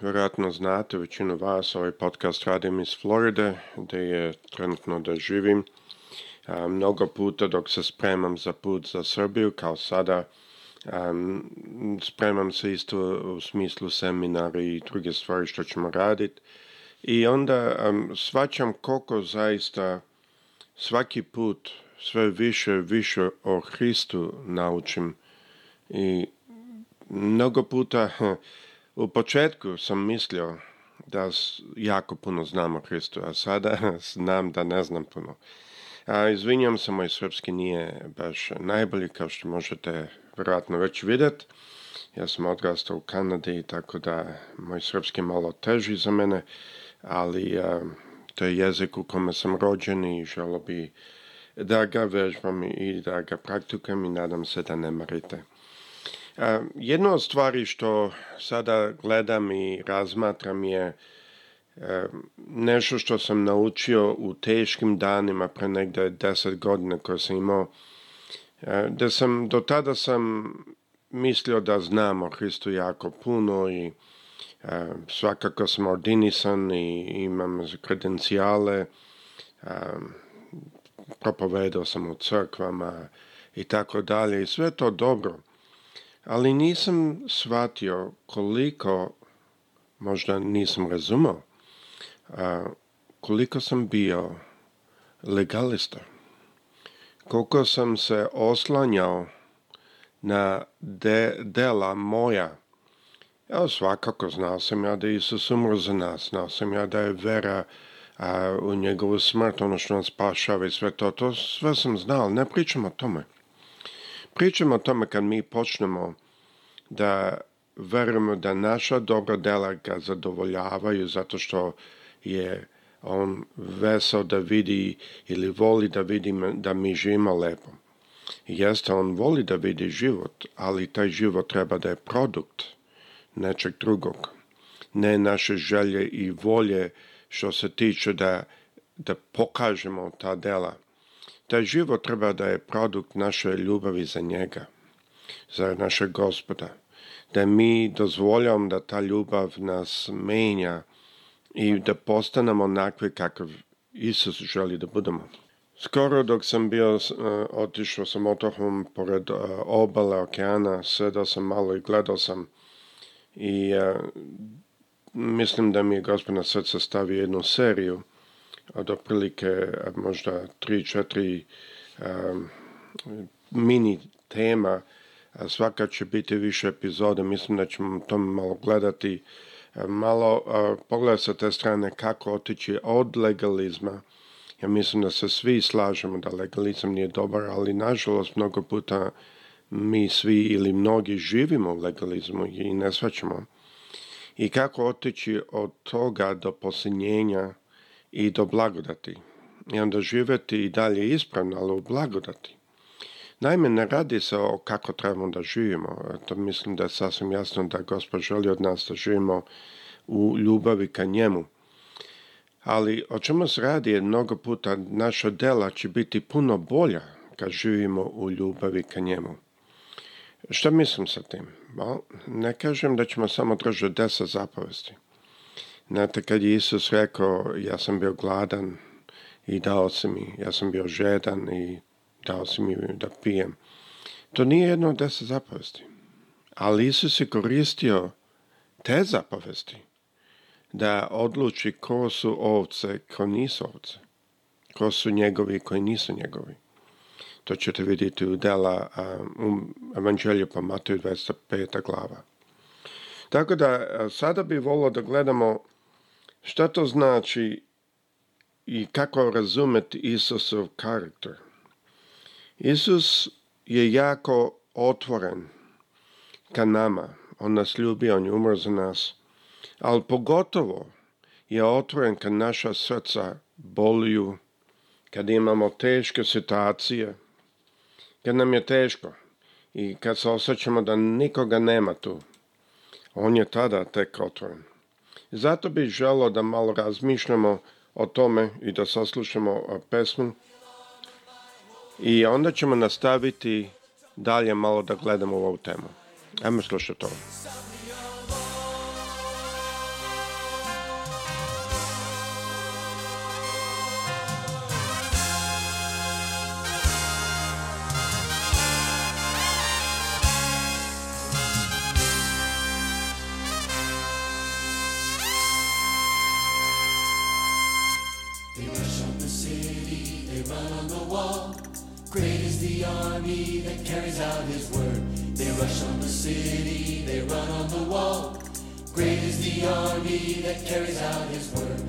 vjerojatno znate, većinu vas ovaj podcast radim iz Floride, gdje je trenutno da živim. A, mnogo puta dok se spremam za put za Srbiju, kao sada, a, spremam se isto u smislu seminara i druge stvari što ćemo raditi. I onda um, svačam koliko zaista svaki put sve više više o Hristu naučim. I mnogo puta U početku sam mislio da jako puno znam o Hristu, a sada znam da ne znam puno. A, izvinjam se, moj srpski nije baš najbolji, kao što možete vjerojatno već vidjeti. Ja sam odrastao u Kanadi, tako da moj srpski je malo teži za mene, ali a, to je jezik u kome sam rođen i želo bi da ga vežbam i da ga praktikujem i nadam se da ne marite. Jedna od stvari što sada gledam i razmatram je nešto što sam naučio u teškim danima pre negde 10 godina koje sam imao, da sam, do tada sam mislio da znam o Hristu jako puno i svakako sam ordinisan i imam kredencijale, propovedao sam u crkvama i tako dalje i sve to dobro ali nisam shvatio koliko, možda nisam razumao, koliko sam bio legalista. Koliko sam se oslanjao na de, dela moja. Ja svakako znao sam ja da je Isus umro za nas, znao sam ja da je vera a, u njegovu smrt, ono što nas spašava i sve to, to sve sam znao, ne pričam o tome pričamo o tome kad mi počnemo da verujemo da naša dobra dela ga zadovoljavaju zato što je on vesel da vidi ili voli da vidi da mi živimo lepo. Jeste, on voli da vidi život, ali taj život treba da je produkt nečeg drugog. Ne naše želje i volje što se tiče da, da pokažemo ta dela. Taj život treba da je produkt naše ljubavi za njega, za našeg gospoda. Da mi dozvoljamo da ta ljubav nas menja i da postanemo onakvi kakav Isus želi da budemo. Skoro dok sam bio, e, otišao sam otokom pored e, obale okeana, sedao sam malo i gledao sam i e, mislim da mi je gospod gospodina srca stavio jednu seriju od otprilike možda 3-4 um, mini tema. Svaka će biti više epizode, mislim da ćemo to malo gledati, malo uh, pogledati sa te strane kako otići od legalizma. Ja mislim da se svi slažemo da legalizam nije dobar, ali nažalost mnogo puta mi svi ili mnogi živimo u legalizmu i ne svaćamo. I kako otići od toga do posljednjenja i do blagodati i onda živeti i dalje ispravno, ali u blagodati. Naime, ne radi se o kako trebamo da živimo. To mislim da je sasvim jasno da Gospod želi od nas da živimo u ljubavi ka njemu. Ali o čemu se radi je mnogo puta naša dela će biti puno bolja kad živimo u ljubavi ka njemu. Šta mislim sa tim? Ne kažem da ćemo samo držati deset zapovesti. Znate, kad je Isus rekao, ja sam bio gladan i dao si mi, ja sam bio žedan i dao si mi da pijem. To nije jedno od deset zapovesti. Ali Isus je koristio te zapovesti da odluči ko su ovce, ko nisu ovce. Ko su njegovi, koji nisu njegovi. To ćete vidjeti u dela um, Evanđelju po Mateju 25. glava. Tako da sada bi volio da gledamo Šta to znači i kako razumeti Isusov karakter? Isus je jako otvoren ka nama. On nas ljubi, on je umro za nas. Ali pogotovo je otvoren kad naša srca bolju, kad imamo teške situacije, kad nam je teško i kad se osjećamo da nikoga nema tu. On je tada tek otvoren. Zato bih želao da malo razmišljamo o tome i da saslušamo pesmu i onda ćemo nastaviti dalje malo da gledamo ovu temu. Ajmo slušati ovo. army that carries out his word. They rush on the city, they run on the wall. Great is the army that carries out his word.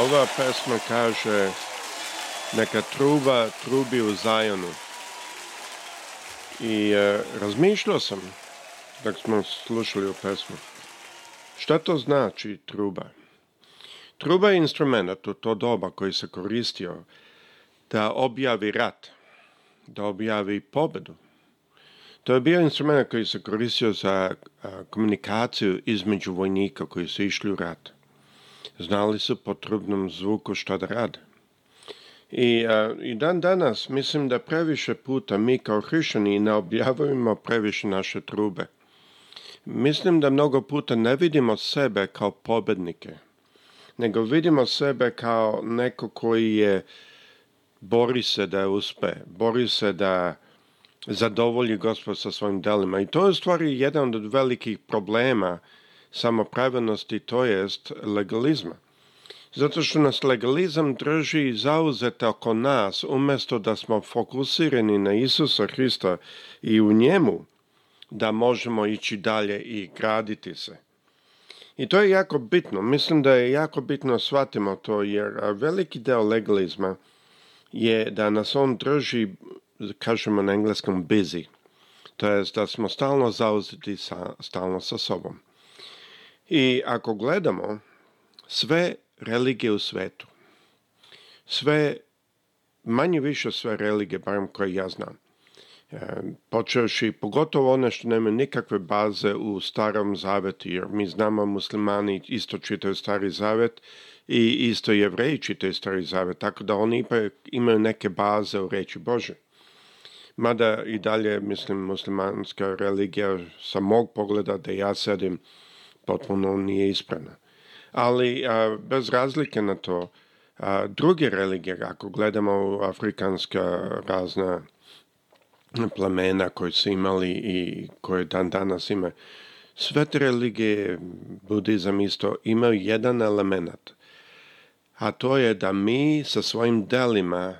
Ova pesma kaže neka truba trubi u Zajonu. I e, razmišljao sam dok smo slušali o pesmu. Šta to znači truba? Truba je instrument u to doba koji se koristio da objavi rat, da objavi pobedu. To je bio instrument koji se koristio za a, e, komunikaciju između vojnika koji su išli u rat znali su po trubnom zvuku šta da rade. I, a, I dan danas mislim da previše puta mi kao hrišćani ne objavujemo previše naše trube. Mislim da mnogo puta ne vidimo sebe kao pobednike, nego vidimo sebe kao neko koji je bori se da uspe, bori se da zadovolji gospod sa svojim delima. I to je u stvari jedan od velikih problema samopravednosti, to jest legalizma. Zato što nas legalizam drži zauzete oko nas, umesto da smo fokusirani na Isusa Hrista i u njemu, da možemo ići dalje i graditi se. I to je jako bitno. Mislim da je jako bitno da shvatimo to, jer veliki deo legalizma je da nas on drži, kažemo na engleskom, busy. To je da smo stalno zauzeti sa, stalno sa sobom. I ako gledamo sve religije u svetu, sve, manje više sve religije, barem koje ja znam, e, počeoši pogotovo one što nema nikakve baze u starom zavetu, jer mi znamo muslimani isto čitaju stari zavet i isto jevreji čitaju stari zavet, tako da oni ipak imaju neke baze u reći Bože. Mada i dalje, mislim, muslimanska religija sa mog pogleda da ja sedim potpuno nije ispravna. Ali a, bez razlike na to, a, druge religije, ako gledamo afrikanska razna plemena koje su imali i koje dan danas ima, sve te religije, budizam isto, imaju jedan element, a to je da mi sa svojim delima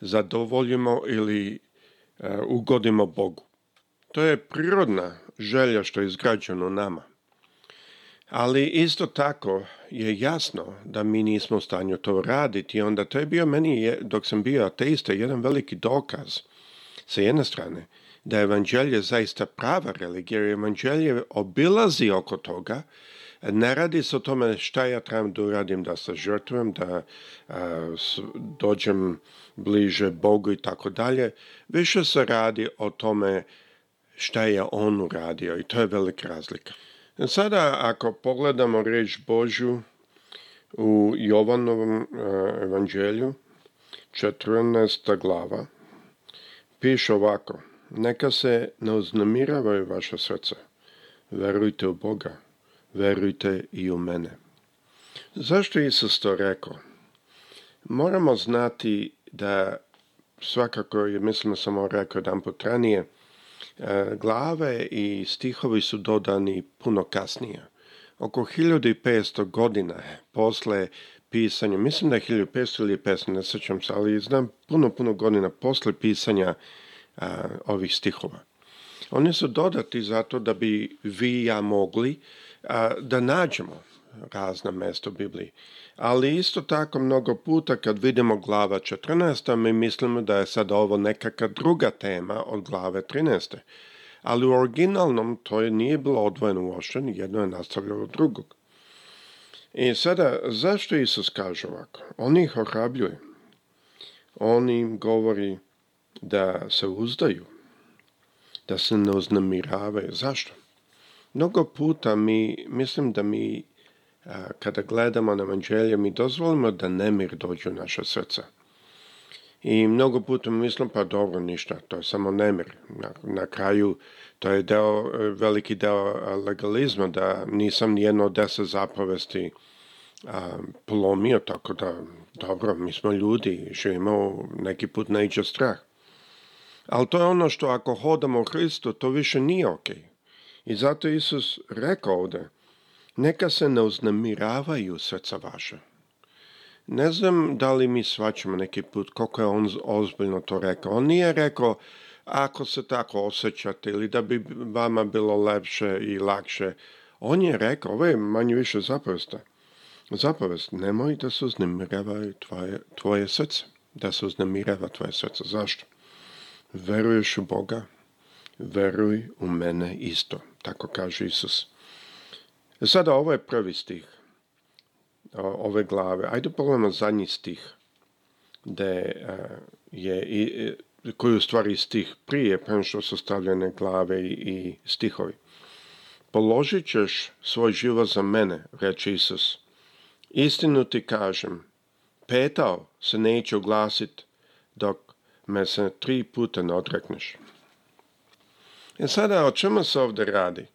zadovoljimo ili e, ugodimo Bogu. To je prirodna želja što je izgrađeno nama. Ali isto tako je jasno da mi nismo u stanju to raditi. Onda to je bio meni, dok sam bio ateista, jedan veliki dokaz sa jedne strane da je evanđelje zaista prava religija, jer evanđelje obilazi oko toga, ne radi se o tome šta ja trebam da uradim, da se žrtvujem, da a, s, dođem bliže Bogu i tako dalje. Više se radi o tome šta je on uradio i to je velika razlika. Sada ako pogledamo reč Božju u Jovanovom e, evanđelju, 14. glava, piše ovako, neka se ne uznamiravaju vaše srce, verujte u Boga, verujte i u mene. Zašto Isus to rekao? Moramo znati da svakako je, mislim, da samo rekao jedan put ranije, E, glave i stihovi su dodani puno kasnije. Oko 1500 godina posle pisanja, mislim da je 1500 ili 500, ne sećam se, ali znam puno, puno godina posle pisanja a, e, ovih stihova. Oni su dodati zato da bi vi i ja mogli a, e, da nađemo razna mesta u Bibliji ali isto tako mnogo puta kad vidimo glava 14. mi mislimo da je sad ovo nekakva druga tema od glave 13. Ali u originalnom to je nije bilo odvojeno uošte, jedno je nastavljalo drugog. I sada, zašto Isus kaže ovako? On ih ohrabljuje. On im govori da se uzdaju, da se ne uznamiravaju. Zašto? Mnogo puta mi, mislim da mi kada gledamo na evanđelje, mi dozvolimo da nemir dođe u naša srca. I mnogo puta mislim, pa dobro, ništa, to je samo nemir. Na, na kraju, to je deo, veliki deo legalizma, da nisam nijedno od deset zapovesti a, polomio, tako da, dobro, mi smo ljudi, živimo, neki put neće strah. Ali to je ono što ako hodamo u Hristu, to više nije okej. Okay. I zato Isus rekao ovde, Neka se ne uznemiravaju srca vaša. Ne znam da li mi svaćamo neki put koliko je on ozbiljno to rekao. On nije rekao ako se tako osjećate ili da bi vama bilo lepše i lakše. On je rekao, ovo je manje više zapovesta. Zapovest, nemoj da se uznemiravaju tvoje, tvoje srce. Da se uznemirava tvoje srce. Zašto? Veruješ u Boga, veruj u mene isto. Tako kaže Isus. E sada ovo je prvi stih ove glave. Ajde pogledamo zadnji stih gde e, je i e, koji u stvari stih prije, prema što su stavljene glave i stihovi. Položit ćeš svoj život za mene, reče Isus. Istinu ti kažem, petao se neće oglasit dok me se tri puta ne odrekneš. E sada, o čemu se ovdje radi?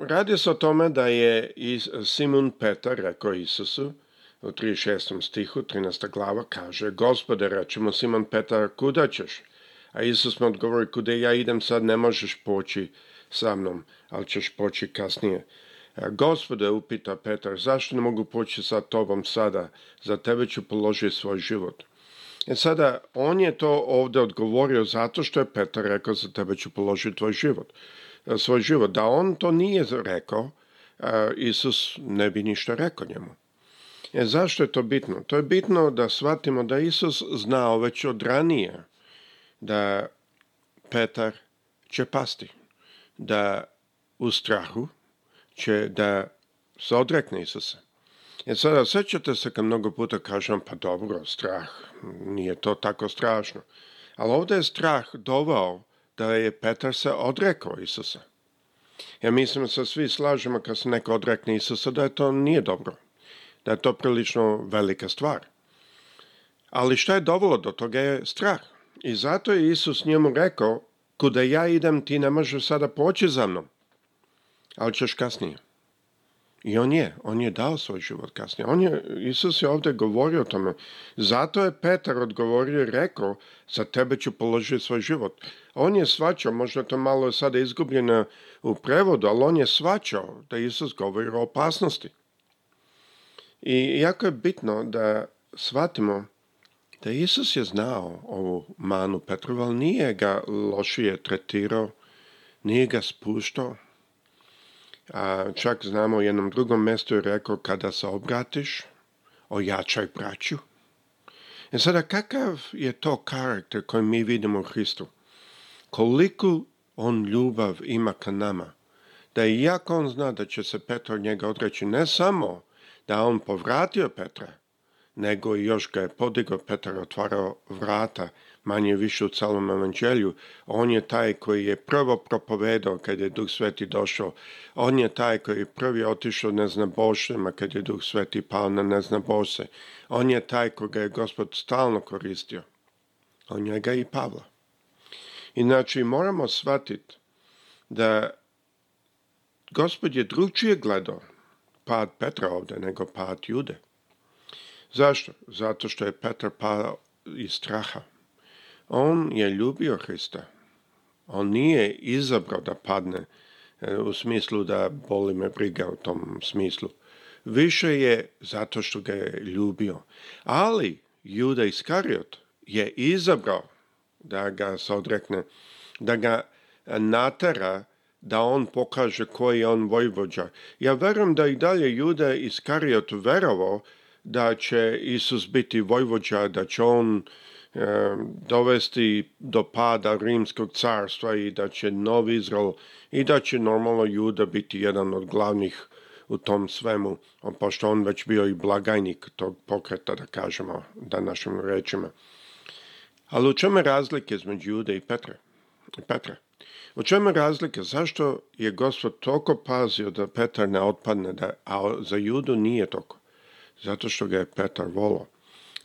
Radi se o tome da je i Simon Petar rekao Isusu u 36. stihu, 13. glava, kaže Gospode, rećemo Simon Petar, kuda ćeš? A Isus mu odgovori, kude ja idem sad, ne možeš poći sa mnom, ali ćeš poći kasnije. A, Gospode, upita Petar, zašto ne mogu poći sa tobom sada? Za tebe ću položiti svoj život. E sada, on je to ovde odgovorio zato što je Petar rekao, za tebe ću položiti tvoj život svoj život. Da on to nije rekao, e, Isus ne bi ništa rekao njemu. E, zašto je to bitno? To je bitno da shvatimo da Isus znao već od ranije da Petar će pasti, da u strahu će da se odrekne Isusa. E sada, sećate se kad mnogo puta kažem, pa dobro, strah, nije to tako strašno. Ali ovde je strah dovao da je Petar se odrekao Isusa. Ja mislim da se svi slažemo kad se neko odrekne Isusa da je to nije dobro, da je to prilično velika stvar. Ali šta je dovelo do toga je strah. I zato je Isus njemu rekao, kuda ja idem ti ne možeš sada poći za mnom, ali ćeš kasnije. I on je, on je dao svoj život kasnije. On je, Isus je ovde govorio o tome. Zato je Petar odgovorio i rekao, za tebe ću položiti svoj život. On je svačao, možda to malo je sada izgubljeno u prevodu, ali on je svačao da Isus govori o opasnosti. I jako je bitno da shvatimo da Isus je znao ovu manu Petrovu, ali nije ga lošije tretirao, nije ga spuštao, A, čak znamo u jednom drugom mestu je rekao kada se obratiš, ojačaj braću. E sada, kakav je to karakter koji mi vidimo u Hristu? Koliko on ljubav ima ka nama? Da je jako on zna da će se Petar njega odreći, ne samo da on povratio Petra, nego još ga je podigao Petar, otvarao vrata, manje više u celom evanđelju, on je taj koji je prvo propovedao kad je Duh Sveti došao, on je taj koji je prvi otišao neznabošnjama kad je Duh Sveti pao na Bose, on je taj koga je gospod stalno koristio, on njega i Pavla. Inači moramo shvatiti da gospod je drugčije gledao pad Petra ovde nego pad Jude. Zašto? Zato što je Petar pao iz straha. On je ljubio Hrista. On nije izabrao da padne e, u smislu da boli me briga u tom smislu. Više je zato što ga je ljubio. Ali Juda Iskariot je izabrao da ga se odrekne, da ga natara da on pokaže koji je on vojvođa. Ja verujem da i dalje Juda Iskariot verovao da će Isus biti vojvođa, da će on e, dovesti do pada Rimskog carstva i da će novi Izrael i da će normalno Juda biti jedan od glavnih u tom svemu, pošto on već bio i blagajnik tog pokreta, da kažemo današnjim rečima. Ali u čemu je razlika između Jude i Petra? Petra. U čemu je razlika? Zašto je gospod toliko pazio da Petar ne otpadne, da, a za Judu nije toliko? Zato što ga je Petar volao.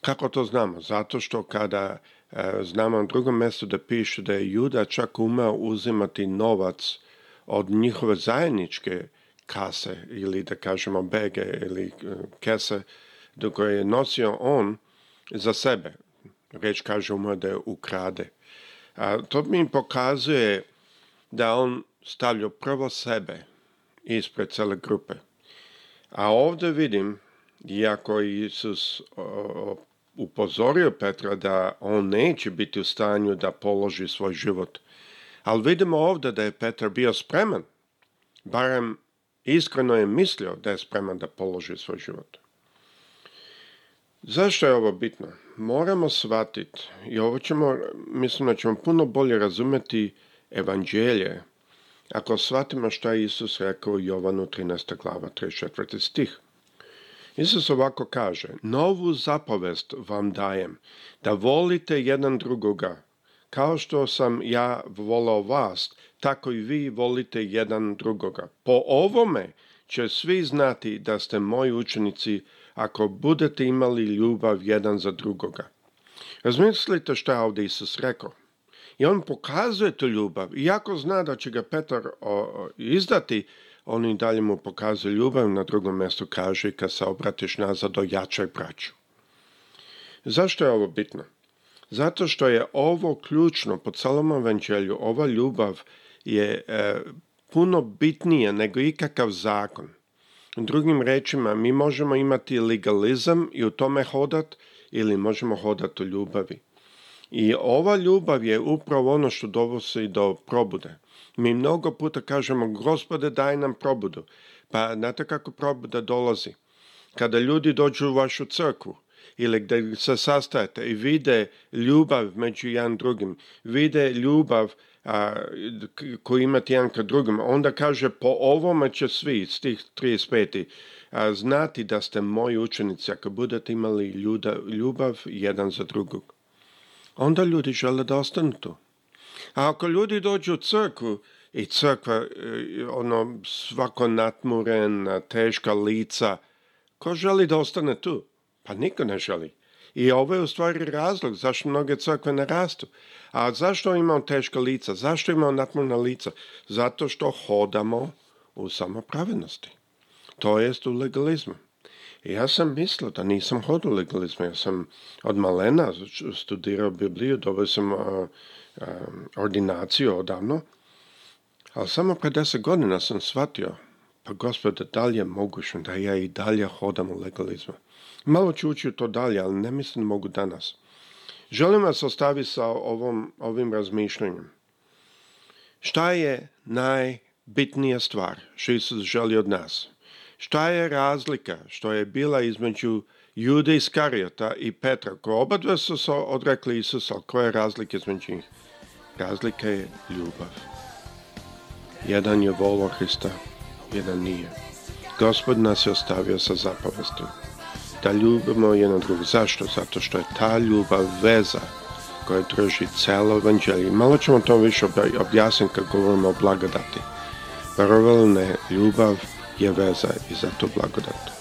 Kako to znamo? Zato što kada e, znamo na drugom mestu da piše da je Juda čak umeo uzimati novac od njihove zajedničke kase ili da kažemo bege ili e, kese do koje je nosio on za sebe. Reč kaže mu da je ukrade. A, to mi pokazuje da on stavlja prvo sebe ispred cele grupe. A ovde vidim Iako je Isus upozorio Petra da on neće biti u stanju da položi svoj život. Ali vidimo ovdje da je Petar bio spreman, barem iskreno je mislio da je spreman da položi svoj život. Zašto je ovo bitno? Moramo shvatiti i ovo ćemo, mislim da ćemo puno bolje razumeti evanđelje ako shvatimo što je Isus rekao Jovanu 13. glava 34. stih. Isus ovako kaže, novu zapovest vam dajem, da volite jedan drugoga, kao što sam ja volao vas, tako i vi volite jedan drugoga. Po ovome će svi znati da ste moji učenici ako budete imali ljubav jedan za drugoga. Razmislite šta je ovdje Isus rekao. I on pokazuje tu ljubav, iako zna da će ga Petar o, o, izdati, Oni i dalje mu pokazuju ljubav, na drugom mestu kaže kad se obratiš nazad do jačaj braću. Zašto je ovo bitno? Zato što je ovo ključno po celom evanđelju, ova ljubav je e, puno bitnija nego ikakav zakon. Drugim rečima, mi možemo imati legalizam i u tome hodat ili možemo hodat u ljubavi. I ova ljubav je upravo ono što i do probude. Mi mnogo puta kažemo, gospode daj nam probudu. Pa znate kako probuda dolazi? Kada ljudi dođu u vašu crkvu, ili gdje se sastajete i vide ljubav među jedan drugim, vide ljubav a, koju imate jedan ka drugim, onda kaže po ovome će svi iz tih 35. A, znati da ste moji učenici ako budete imali ljuda, ljubav jedan za drugog. Onda ljudi žele da ostanu tu. A ako ljudi dođu u crkvu, i crkva, e, ono, svako natmurena, teška lica, ko želi da ostane tu? Pa niko ne želi. I ovo je u stvari razlog zašto mnoge crkve ne rastu. A zašto imamo teška lica? Zašto imamo natmurna lica? Zato što hodamo u samopravednosti. To jest u legalizmu. I ja sam mislio da nisam hodao u legalizmu. Ja sam od malena studirao Bibliju, dobio sam ordinaciju odavno, ali samo pre deset godina sam shvatio, pa gospode, da li je mogućno da ja i dalje hodam u legalizmu? Malo ću ući u to dalje, ali ne mislim da mogu danas. Želim vas ostaviti sa ovom, ovim razmišljanjem. Šta je najbitnija stvar što Isus želi od nas? Šta je razlika što je bila između Jude Iskariota i Petra, koji oba dve su se odrekli Isusa, koja je razlika između njih? Razlika je ljubav. Jedan je volio Hrista, jedan nije. Gospod nas je ostavio sa zapovestima. Da ljubimo jedan drugog. Zašto? Zato što je ta ljubav veza koja drži celo evanđelje. Malo ćemo to više objasniti kad govorimo o blagodati. Verovali ne, ljubav je veza i zato blagodat.